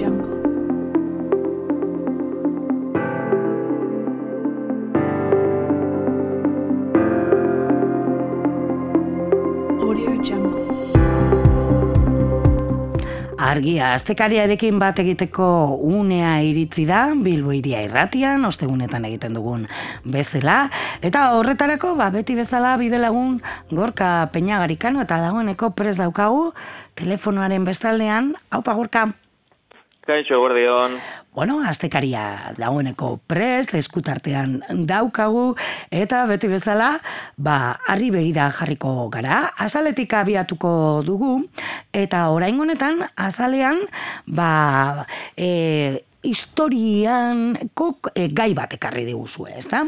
Jungle. Audio Jungle. Argia, astekariarekin bat egiteko unea iritzi da, Bilbo iria irratian, ostegunetan egiten dugun bezala, eta horretarako, ba, beti bezala bidelagun gorka peinagarikano eta dagoeneko pres daukagu, telefonoaren bestaldean, haupa gorka. Kaixo, gordion. Bueno, astekaria dagoeneko prest, eskutartean daukagu, eta beti bezala, ba, harri begira jarriko gara, azaletik abiatuko dugu, eta orain honetan, azalean, ba, e, historian kok, e, gai bat ekarri diguzue, ez da?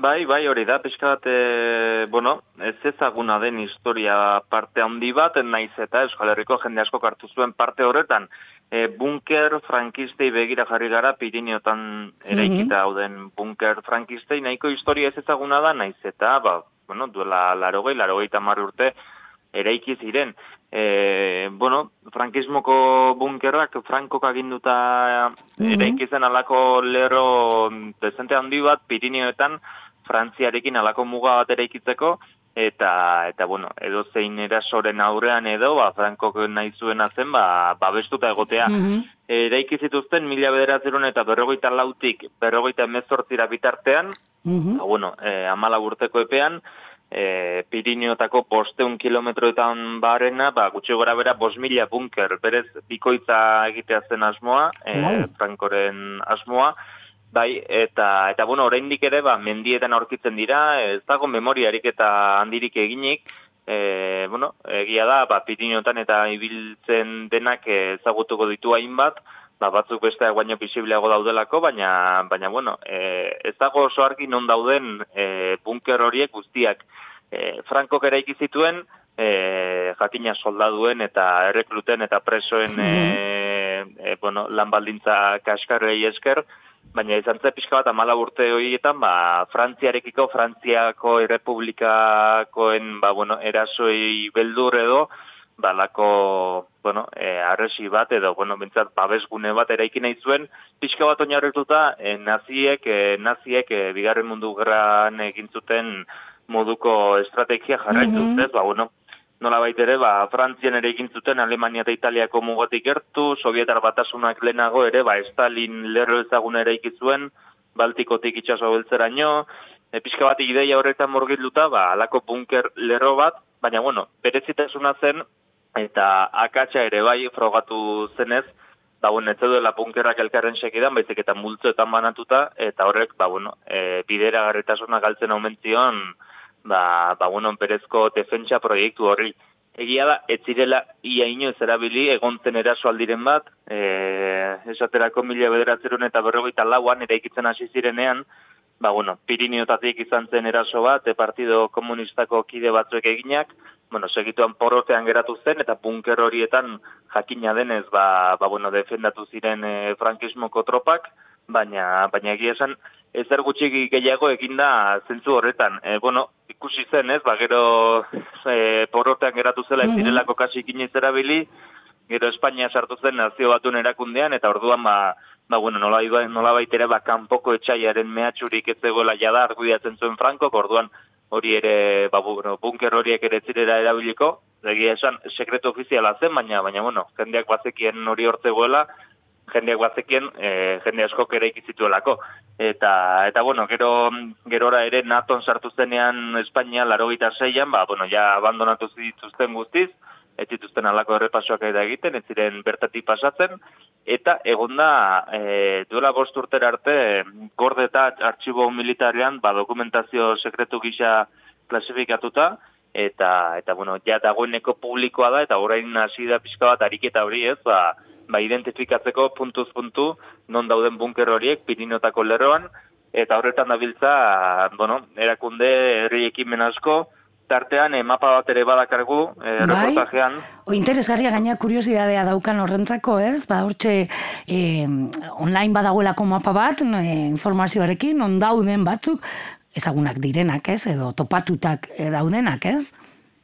Bai, bai, hori da, pixka bat, e, bueno, ez ezaguna den historia parte handi bat, naiz eta Euskal Herriko jende asko hartu zuen parte horretan, e, bunker frankistei begira jarri gara Pirineotan eraikita dauden bunker frankistei, nahiko historia ez ezaguna da, naiz eta, ba, bueno, duela larogei, larogei tamar urte, eraiki ziren. E, bueno, frankismoko bunkerrak Frankok aginduta eraiki zen alako lero dezente handi bat Pirineoetan Frantziarekin alako muga bat eraikitzeko eta eta bueno, edo zein erasoren aurrean edo ba Frankok nahi zuena zen ba babestuta egotea. Eraiki zituzten mila bederatzerun eta berrogeita lautik berrogeita emezortzira bitartean, ba, bueno, e, amala urteko epean, e, Pirineotako posteun kilometroetan barena, ba, gutxi gora bera bos mila bunker, berez bikoitza egitea zen asmoa, e, Wow. Frankoren asmoa, Bai, eta, eta bueno, oraindik ere, ba, mendietan aurkitzen dira, ez dago memoriarik eta handirik eginik, e, bueno, egia da, ba, Pirineotan eta ibiltzen denak ezagutuko ditu hainbat, ba, batzuk besteak baino bisibleago daudelako, baina, baina bueno, e, ez dago oso argi non dauden e, bunker horiek guztiak. E, Frankok eraiki zituen, e, jakina soldaduen eta errekluten eta presoen e, e, bueno, lan baldintza kaskarrei esker, baina izan zen pixka bat amala urte horietan, ba, Frantziarekiko, Frantziako Errepublikakoen, ba, bueno, erasoi beldur edo, balako, bueno, e, arresi bat edo, bueno, bentsat, babesgune bat eraiki nahi zuen, pixka bat oinarrituta, e, naziek, e, naziek, e, bigarren mundu gerran egin zuten moduko estrategia jarraitu, mm ba, bueno, nola ere, ba, Frantzian ere egin zuten Alemania eta Italiako mugatik gertu, Sovietar batasunak lehenago ere, ba, Stalin lerro ezagun ere zuen, Baltikotik itxaso beltzeraino, e, pixka bat ideia horretan morgilduta, ba, alako bunker lerro bat, baina, bueno, berezitasuna zen, eta akatsa ere bai frogatu zenez, ba, bueno, ez dela bunkerrak elkarren sekidan, baizik eta multzoetan banatuta, eta horrek, ba, bueno, e, bidera garritasuna galtzen aumentzion, ba, ba, bueno, berezko defentsa proiektu horri. Egia da, ez zirela ia inoiz erabili egontzen eraso aldiren bat, e, esaterako mila bederatzerun eta berrogeita lauan eraikitzen hasi zirenean, ba, bueno, Pirineotatik izan zen eraso bat, e, Partido Komunistako kide batzuek eginak, bueno, segituan porrotean geratu zen, eta bunker horietan jakina denez, ba, ba bueno, defendatu ziren e, frankismoko tropak, baina, baina egia esan, ezer gutxi gehiago eginda zentzu horretan. E, bueno, ikusi zen, ez, ba, gero e, porrotean geratu zela ez direlako kasi ikinez erabili, gero Espainia sartu zen nazio batun erakundean, eta orduan, ba, ba bueno, nola, nola baitere, ba, kanpoko etxaiaren mehatxurik ez zegoela jada argudiatzen zuen Franco, orduan hori ere, ba, bueno, bunker horiek ere ez zirela erabiliko, egia esan, sekretu ofiziala zen, baina, baina, bueno, jendeak bazekien hori hortzegoela, jendeak bazekien, e, jende askok ere ikizituelako. Eta, eta bueno, gero, gerora ere naton sartu zenean Espainia larogeita zeian, ba, bueno, ja abandonatu zituzten guztiz, ez zituzten alako errepasoak eta egiten, ez ziren bertatik pasatzen, eta egonda e, duela bost urtera arte gorde eta artxibo militarean ba, dokumentazio sekretu gisa klasifikatuta, eta, eta bueno, ja dagoeneko publikoa da, eta orain hasi da pixka bat ariketa hori ez, ba, ba, identifikatzeko puntuz puntu non dauden bunker horiek Pirinotako lerroan, eta horretan dabiltza, bueno, erakunde herri ekimen asko, tartean e, mapa bat ere badakargu e, Bai. reportajean. O interesgarria gaina kuriosidadea daukan horrentzako, ez? Ba, hortxe eh, online badagoelako mapa bat, eh, informazioarekin, non dauden batzuk, ezagunak direnak, ez? Edo topatutak daudenak, ez?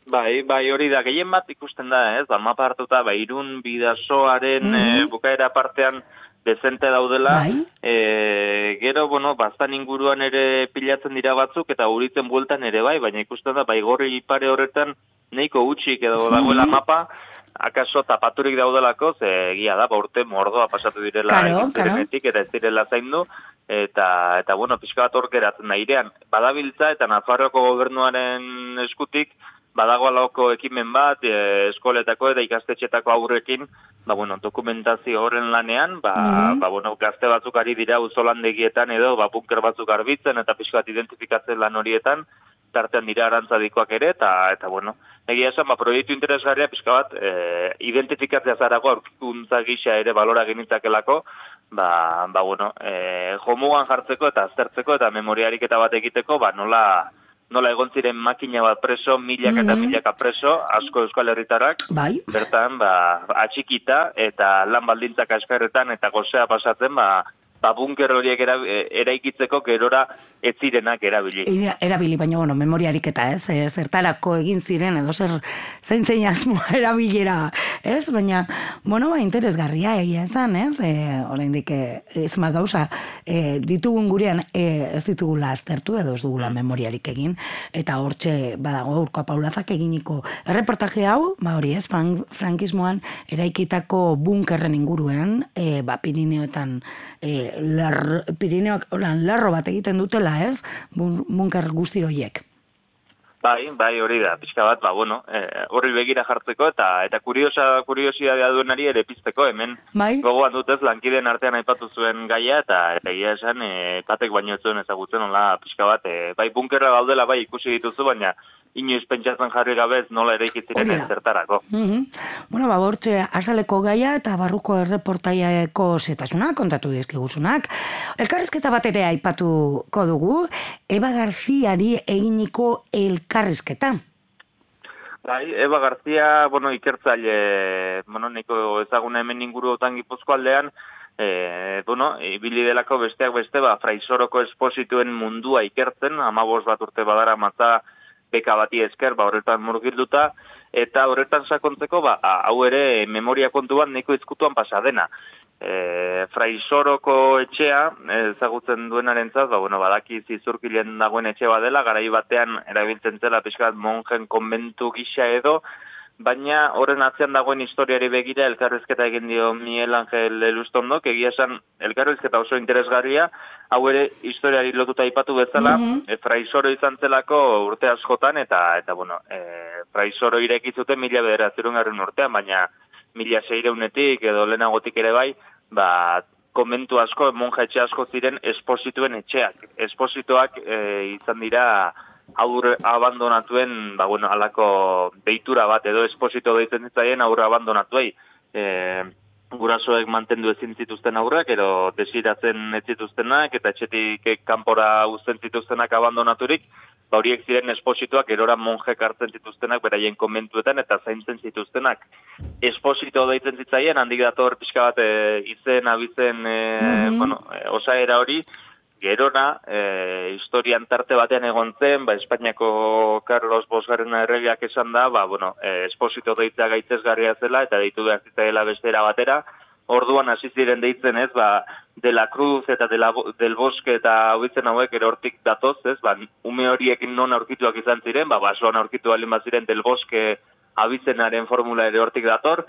Bai, bai, hori da, gehien bat ikusten da, ez, ba, mapa hartuta, ba, irun bidasoaren Mhm. eh, bukaera partean dezente daudela, Bai. e, gero, bueno, bastan inguruan ere pilatzen dira batzuk, eta uritzen bueltan ere bai, baina ikusten da, bai, gorri pare horretan, nahiko utxik edo dagoela Mhm. mapa, akaso tapaturik daudelako, ze egia da, ba, urte mordoa pasatu direla Claro, claro. eta ez direla zaindu, eta, eta bueno, pixka bat hor geratzen da irean. Badabiltza eta Nafarroko gobernuaren eskutik, badago alauko ekimen bat, e, eskoletako eta ikastetxetako aurrekin, ba, bueno, dokumentazio horren lanean, ba, Mhm. ba, bueno, gazte batzuk ari dira uzolandegietan edo, ba, bunker batzuk garbitzen eta pixka bat identifikatzen lan horietan, tartean dira arantzadikoak ere, eta, eta bueno, egia esan, ba, proiektu interesgarria pixka bat, e, identifikatzea zarago aurkikuntza gisa ere balora genitzakelako, ba, ba bueno, e, jomugan jartzeko eta aztertzeko eta memoriarik eta bat egiteko, ba, nola, nola egon ziren makina bat preso, milaka eta Mhm. milaka preso, asko euskal herritarrak, Bai, bertan, ba, atxikita eta lan baldintzak askarretan eta gozea pasatzen, ba, ba bunker horiek era, e, eraikitzeko gerora ez zirenak erabili. Era- erabili, baina, bueno, memoriarik eta ez, e, zertarako egin ziren, edo zer zein zein asmoa erabilera, ez? Baina, bueno, ba, interesgarria egia esan, ez? E, oraindik e, ez ma gauza, e, ditugun gurean e, ez ditugula aztertu edo ez dugula memoriarik egin, eta hortxe badago urko paulazak eginiko erreportaje hau, ba hori ez, fran, frankismoan eraikitako bunkerren inguruan, e, ba, Pirineoetan, e, lar, Pirineoak holan, larro bat egiten dutela, ez? Bunker guzti horiek. Bai, bai, hori da, pixka bat, ba, bueno, e, horri begira jartzeko eta eta kuriosa, kuriosidadea duenari ere pizteko, hemen Bai? gogoan dutez lankideen artean aipatu zuen gaia eta egia esan e, patek baino ez zuen ezagutzen hola pixka bat, e, bai bunkerra gaudela bai ikusi dituzu, baina inoiz pentsatzen jarri gabe ez nola ere ikitziren zertarako. Mhm. Bueno, ba, bortxe asaleko gaia eta barruko erreportaiako zetasuna kontatu dizkiguzunak. Elkarrizketa bat ere aipatuko dugu, Eba Garziari eginiko elkarrizketa. Bai, Eva García, bueno, ikertzaile, bueno, niko ezaguna hemen inguruotan gipuzko aldean, e, bueno, ibili delako besteak beste, ba, fraisoroko esposituen mundua ikertzen, amabos bat urte badara matza beka bati esker, ba, horretan murgilduta, eta horretan sakontzeko, ba, hau ere memoria kontuan nahiko izkutuan pasadena. E, fraisoroko etxea, ezagutzen duenaren ba, bueno, badaki zizurkilen dagoen etxe badela, garai batean erabiltzen zela pixkat monjen konbentu gisa edo, baina horren atzean dagoen historiari begira elkarrizketa egin dio Miguel Angel Elustondok, egia esan elkarrizketa oso interesgarria, hau ere historiari lotuta aipatu bezala, Mhm. e, fraisoro izan zelako urte askotan, eta, eta bueno, e, fraisoro ireki zuten mila bederatzerun urtean, baina mila seireunetik edo lehenagotik ere bai, ba, komentu asko, monja etxe asko ziren esposituen etxeak. Espositoak e, izan dira aur abandonatuen, ba, bueno, alako deitura bat edo esposito deitzen ditzaien aurre abandonatuei. E, gurasoek mantendu ezin zituzten aurrak, edo desiratzen ez zituztenak, eta etxetik kanpora uzten zituztenak abandonaturik, ba horiek ziren espositoak erora monjek hartzen zituztenak beraien komentuetan eta zaintzen zituztenak. Esposito deitzen zitzaien, handik dator pixka bat e, izen, abizen, e, Mhm. bueno, e, osaera hori, gerora, e, historian tarte batean egon zen, ba, Espainiako Carlos Bosgarren erregeak esan da, ba, bueno, e, esposito deitzea gaitzesgarria zela, eta deitu behar zitzaela bestera batera, orduan hasi ziren deitzen ez, ba, de la Cruz eta de la, del Bosque eta hauitzen hauek ere hortik datoz, ez, ba, ume horiek non aurkituak izan ziren, ba, basoan aurkitu baldin baziren del Bosque abizenaren formula ere hortik dator,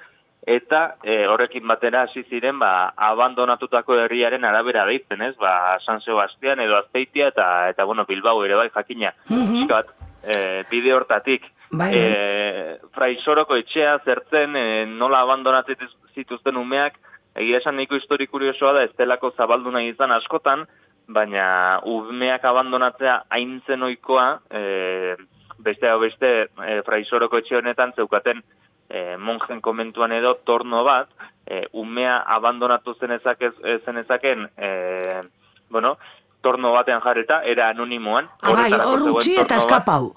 eta e, horrekin batera hasi ziren ba, abandonatutako herriaren arabera deitzen, ez? Ba, San Sebastian edo Azpeitia eta eta bueno, Bilbao ere bai jakina. Mhm. Pixkat, e, bide hortatik. Bai, E, fraisoroko etxea zertzen e, nola abandonatzen zituzten umeak, egia esan nahiko histori kuriosoa da, ez delako zabaldu nahi izan askotan, baina umeak abandonatzea haintzen oikoa, e, beste beste e, fraisoroko etxe honetan zeukaten e, monjen komentuan edo torno bat, e, umea abandonatu zenezak zenezaken, e, bueno, torno batean jarreta, era anonimoan. Ah, bai, horretarako hor utzi eta eskapau.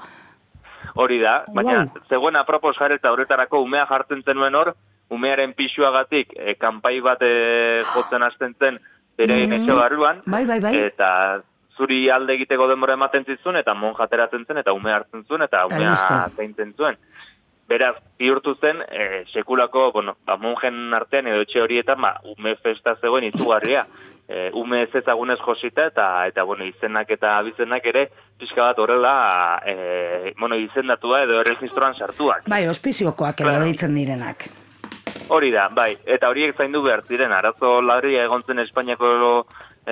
Hori da, baina Wow. zegoen apropos jareta horretarako umea jartzen zenuen hor, umearen pixuagatik e, kanpai bat e, jotzen hasten zen berein Mhm. etxe barruan, Bai, bai, bai. eta zuri alde egiteko denbora ematen zizun, eta monja ateratzen zen, eta ume hartzen zuen, eta umea listo. zaintzen zuen. Beraz, bihurtu zen, e, sekulako, bueno, ba, monjen artean edo etxe horietan, ba, ume festa zegoen izugarria. E, ume ez ezagunez josita, eta, eta bueno, izenak eta abizenak ere, pixka bat horrela, e, bueno, izendatua edo erregistroan sartuak. Bai, ospiziokoak edo deitzen direnak. Hori da, bai, eta horiek zaindu behar ziren, arazo larria egon zen Espainiako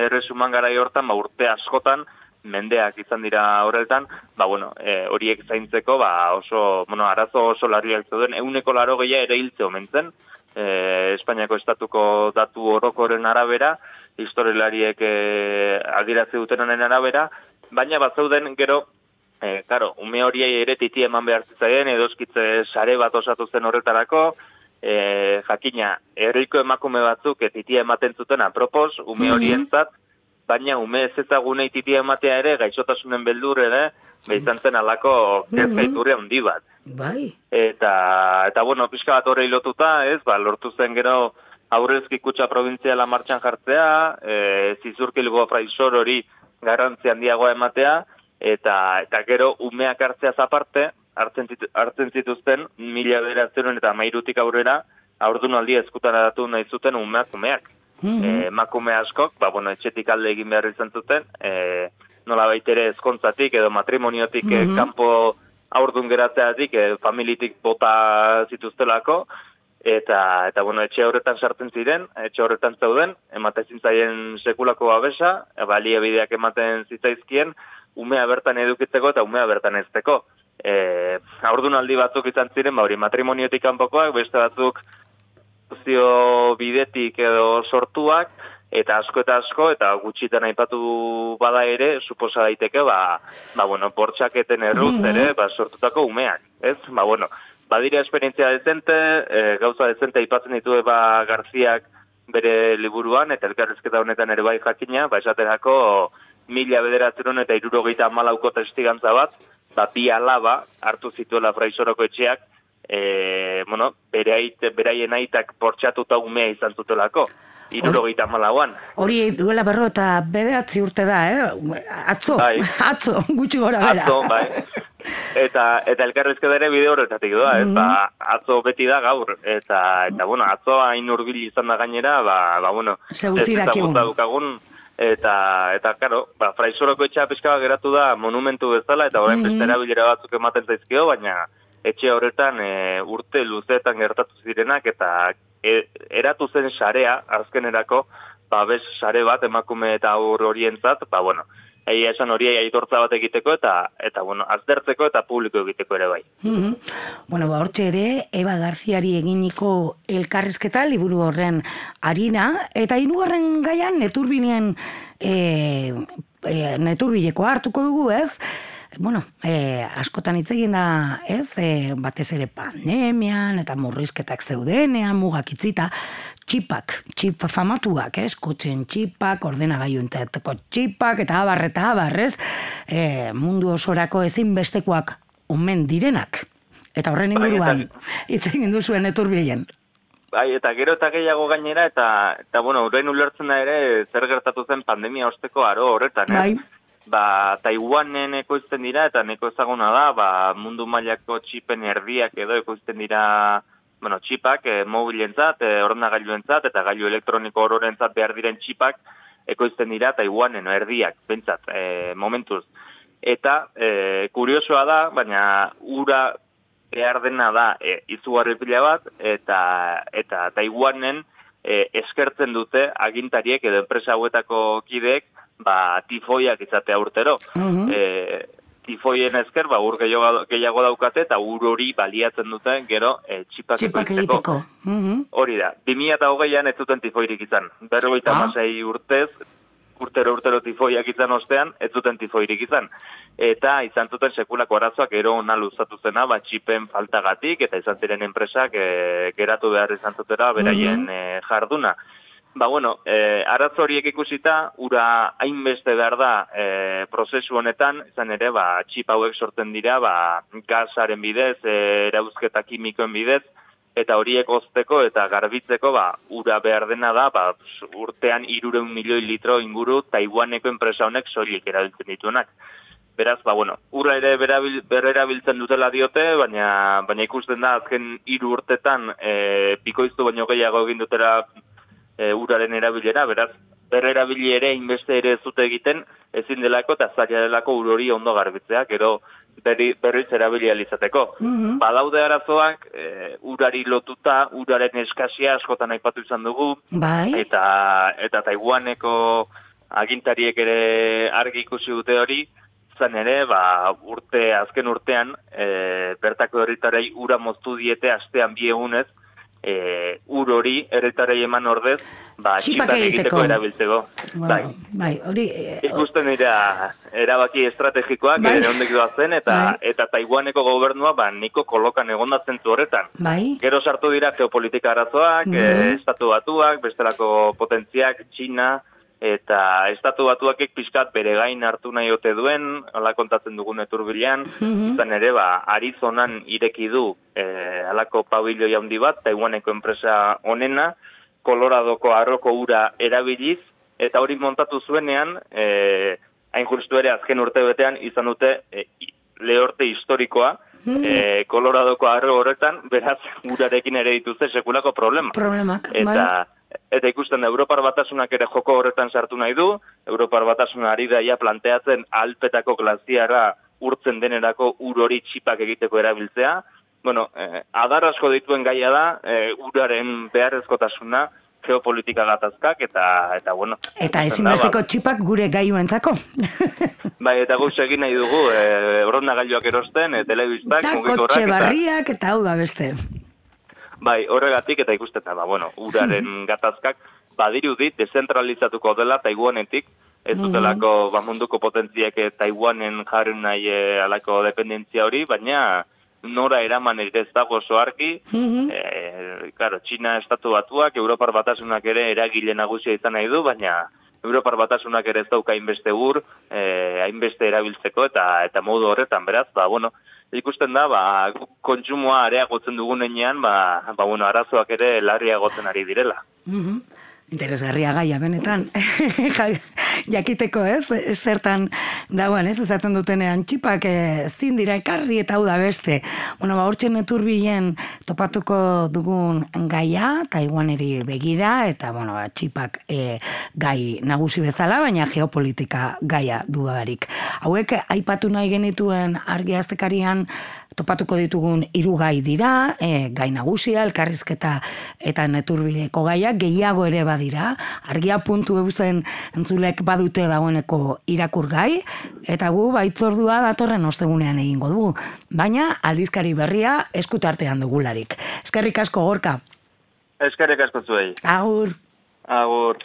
erresuman gara hortan, ba, urte askotan, mendeak izan dira horretan, ba, bueno, e, horiek zaintzeko, ba, oso, bueno, arazo oso larriak zeuden, euneko laro gehiago ere hiltze omen zen, e, Espainiako estatuko datu orokoren arabera, historialariek e, adiratze duten arabera, baina bat zeuden gero, e, karo, ume horiei ere titi eman behar zitzaien, edoskitze sare bat osatu zen horretarako, e, jakina, herriko emakume batzuk e, titia ematen zuten apropos, ume Mhm. horientzat, baina ume ez ezagunei titia ematea ere, gaixotasunen beldur ere, behizan zen alako kezkaiturre handi bat. Bai. Eta, eta bueno, pixka bat horrei lotuta, ez, ba, lortu zen gero aurrezki kutsa provintziala martxan jartzea, e, zizurkilgo fraisor hori garrantzi handiagoa ematea, eta, eta gero umeak hartzea aparte, hartzen, zitu- hartzen zituzten mila beratzen eta mairutik aurrera, aurdunaldi eskutaratu nahi zuten umeak umeak. Mhm. E, emakume askok, ba, bueno, etxetik alde egin behar izan zuten, e, nola baitere ezkontzatik edo matrimoniotik mm Mhm. kanpo aurdun geratzeatik, e, familitik bota zituztelako, eta, eta bueno, etxe horretan sartzen ziren, etxe horretan zeuden, ematen zintzaien sekulako babesa, baliabideak ematen zitzaizkien, umea bertan edukitzeko eta umea bertan ezteko. E, aurdunaldi batzuk izan ziren, ba, hori matrimoniotik kanpokoak, beste batzuk zio bidetik edo sortuak, eta asko eta asko, eta gutxitan aipatu bada ere, suposa daiteke, ba, ba bueno, bortxaketen erruz Mhm. ere, ba, sortutako umeak, ez? Ba, bueno, badira esperientzia dezente, e, gauza dezente aipatzen ditu ba Garziak bere liburuan, eta elkarrezketa honetan ere bai jakina, ba, esaterako mila bederatzen eta irurogeita amalauko testigantza bat, ba, bi alaba hartu zituela fraisoroko etxeak, e, bueno, bereit, beraien aitak portxatuta umea izan zutelako, irurogeita amalauan. Hori duela berro eta bederatzi urte da, eh? Atzo, Bai. atzo, gutxi gora bera. Atzo, bai. Eta, eta elkarrezketa ere bide horretatik doa, ez? Ba, atzo beti da gaur. Eta, eta bueno, atzo hain urbil izan da gainera, ba, ba bueno, ezagutza dukagun, eta, eta, karo, ba, fraisoroko etxea pixka bat geratu da monumentu bezala, eta orain beste erabilera batzuk ematen zaizkio, baina etxe horretan e, urte luzeetan gertatu zirenak, eta e, eratu zen sarea, azkenerako, babes sare bat emakume eta aur horientzat, ba, bueno, egia esan hori aitortza bat egiteko eta eta bueno, aztertzeko eta publiko egiteko ere bai. Mhm. Bueno, ba, hortxe ere, Eba Garziari eginiko elkarrizketa, liburu horren harina, eta hirugarren gaian, neturbinen, e, e, neturbileko hartuko dugu, ez? Bueno, e, askotan hitz egin da, ez, e, batez ere pandemian, eta murrizketak zeudenean, mugak itzita, txipak, txip famatuak, ez, kotxen txipak, ordenagailuentzateko txipak, eta abar, eta abar, ez, e, mundu osorako ezinbestekoak omen direnak. Eta horren Bai, inguruan, hitz egin duzuen eturbilen. Bai, eta gero eta gehiago gainera, eta, eta bueno, orain ulertzen da ere, zer gertatu zen pandemia osteko aro horretan, ez? Bai. Ba, Taiwanen ekoizten dira, eta neko ezaguna da, ba, mundu mailako txipen erdiak edo ekoizten dira, bueno, txipak, e, mobilentzat, e, ordenagailuentzat, eta gailu elektroniko ororentzat behar diren txipak, ekoizten dira Taiwanen erdiak, bentsat, e, momentuz. Eta, e, kuriosoa da, baina ura behar dena da e, izugarri pila bat, eta, eta Taiwanen e, eskertzen dute agintariek edo enpresa hauetako kideek, ba, tifoiak izatea urtero. Mhm. E, tifoien esker, ba, ur gehiago, gehiago daukate, eta ur hori baliatzen dute, gero, e, txipak, Txipak egiteko. Mhm. Hori da, 2008an ez zuten tifoirik izan. Berrogeita Ah. masei urtez, urtero urtero tifoiak izan ostean, ez zuten tifoirik izan. Eta izan zuten sekulako arazoak ero ona luzatu zena, ba, txipen faltagatik, eta izan ziren enpresak e, geratu behar izan zutera beraien Mhm. e, jarduna. Ba, bueno, e, arazo horiek ikusita, ura hainbeste behar da e, prozesu honetan, izan ere, ba, txip hauek sortzen dira, ba, gasaren bidez, e, erauzketa kimikoen bidez, eta horiek ozteko eta garbitzeko ba, ura behar dena da ba, urtean irureun milioi litro inguru Taiwaneko enpresa honek soilik erabiltzen dituenak. Beraz, ba, bueno, ura ere berabil, berrerabiltzen dutela diote, baina, baina ikusten da azken hiru urtetan e, pikoiztu baino gehiago egin dutela e, uraren erabilera, beraz, berrerabili ere inbeste ere ez dute egiten, ezin delako eta zaila delako ur hori ondo garbitzea, gero berri, berriz erabilia izateko. Mhm. Badaude arazoak, e, urari lotuta, uraren eskasia askotan aipatu izan dugu, Bai, eta eta Taiwaneko agintariek ere argi ikusi dute hori, zan ere, ba, urte, azken urtean, e, bertako herritarei ura moztu diete astean bi e, ur hori herritarei eman ordez, ba, Txipak egiteko. erabiltzeko. Bai. Bueno, bai, hori... eh, Ikusten dira erabaki estrategikoak Bai. bai. ondik doazen eta Bai. eta Taiwaneko gobernua ba niko kolokan egondatzen zu horretan. Bai, Gero sartu dira geopolitika arazoak, Mhm. eh, estatu batuak, bestelako potentziak, Txina, eta estatu batuakek pixkat bere gain hartu nahi ote duen, hala kontatzen dugun eturbilean, Mhm. izan ere, ba, Arizonan ireki du eh, halako pabiloi handi bat, Taiwaneko enpresa onena, Koloradoko arroko ura erabiliz, eta hori montatu zuenean, eh, hain justu ere azken urte betean izan dute i- lehorte historikoa, Mhm. eh, Koloradoko arro horretan, beraz, urarekin ere dituzte sekulako problema. problemak, bai. Eta, ikusten da, Europar batasunak ere joko horretan sartu nahi du, Europar batasuna ari daia planteatzen alpetako glaziara urtzen denerako ur hori txipak egiteko erabiltzea. Bueno, eh, adar asko dituen gaia da, eh, uraren beharrezkotasuna, geopolitika gatazkak, eta, eta bueno. Eta ezinbesteko txipak gure gaiuentzako. Ba, bai, eta guz egin nahi dugu, eh, orondagailuak erosten, eh, telebistak, Eta mugikorrak, kotxe eta- barriak eta hau da beste. Bai, horregatik eta ikusten da, ba, bueno, uraren gatazkak badirudi dezentralizatuko dela Taiwanetik, ez dutelako ba, munduko potentziek eh, Taiwanen jarri nahi eh, alako dependentzia hori, baina nora eraman ere ez dago oso argi, Mhm. eh, claro, Txina estatu batuak, Europar batasunak ere eragile nagusia izan nahi du, baina Europar batasunak ere ez dauka hainbeste ur, eh, hainbeste erabiltzeko eta eta modu horretan, beraz, ba, bueno, ikusten da, ba, kontsumoa areagotzen dugunean, ba, ba, bueno, arazoak ere larriagotzen ari direla. Mhm. Interesgarria gaia, benetan. Ja- Jakiteko, ez? Zertan dagoen, ez? Ezaten dutenean txipak eh, ezin dira ekarri eta hau da beste. Bueno, ba, hortxe neturbilen topatuko dugun gaia, Taiwaneri begira, eta, bueno, ba, txipak eh, gai nagusi bezala, baina geopolitika gaia dudarik. Hauek, aipatu nahi genituen argi astekarian, topatuko ditugun hiru gai dira, e, gai nagusia, elkarrizketa eta neturbileko gaia, gehiago ere badira, argia puntu eusen entzulek badute dagoeneko irakur gai, eta gu baitzordua datorren ostegunean egingo dugu, baina aldizkari berria eskutartean dugularik. Eskerrik asko gorka, Eskerrik asko zuei. agur! Agur.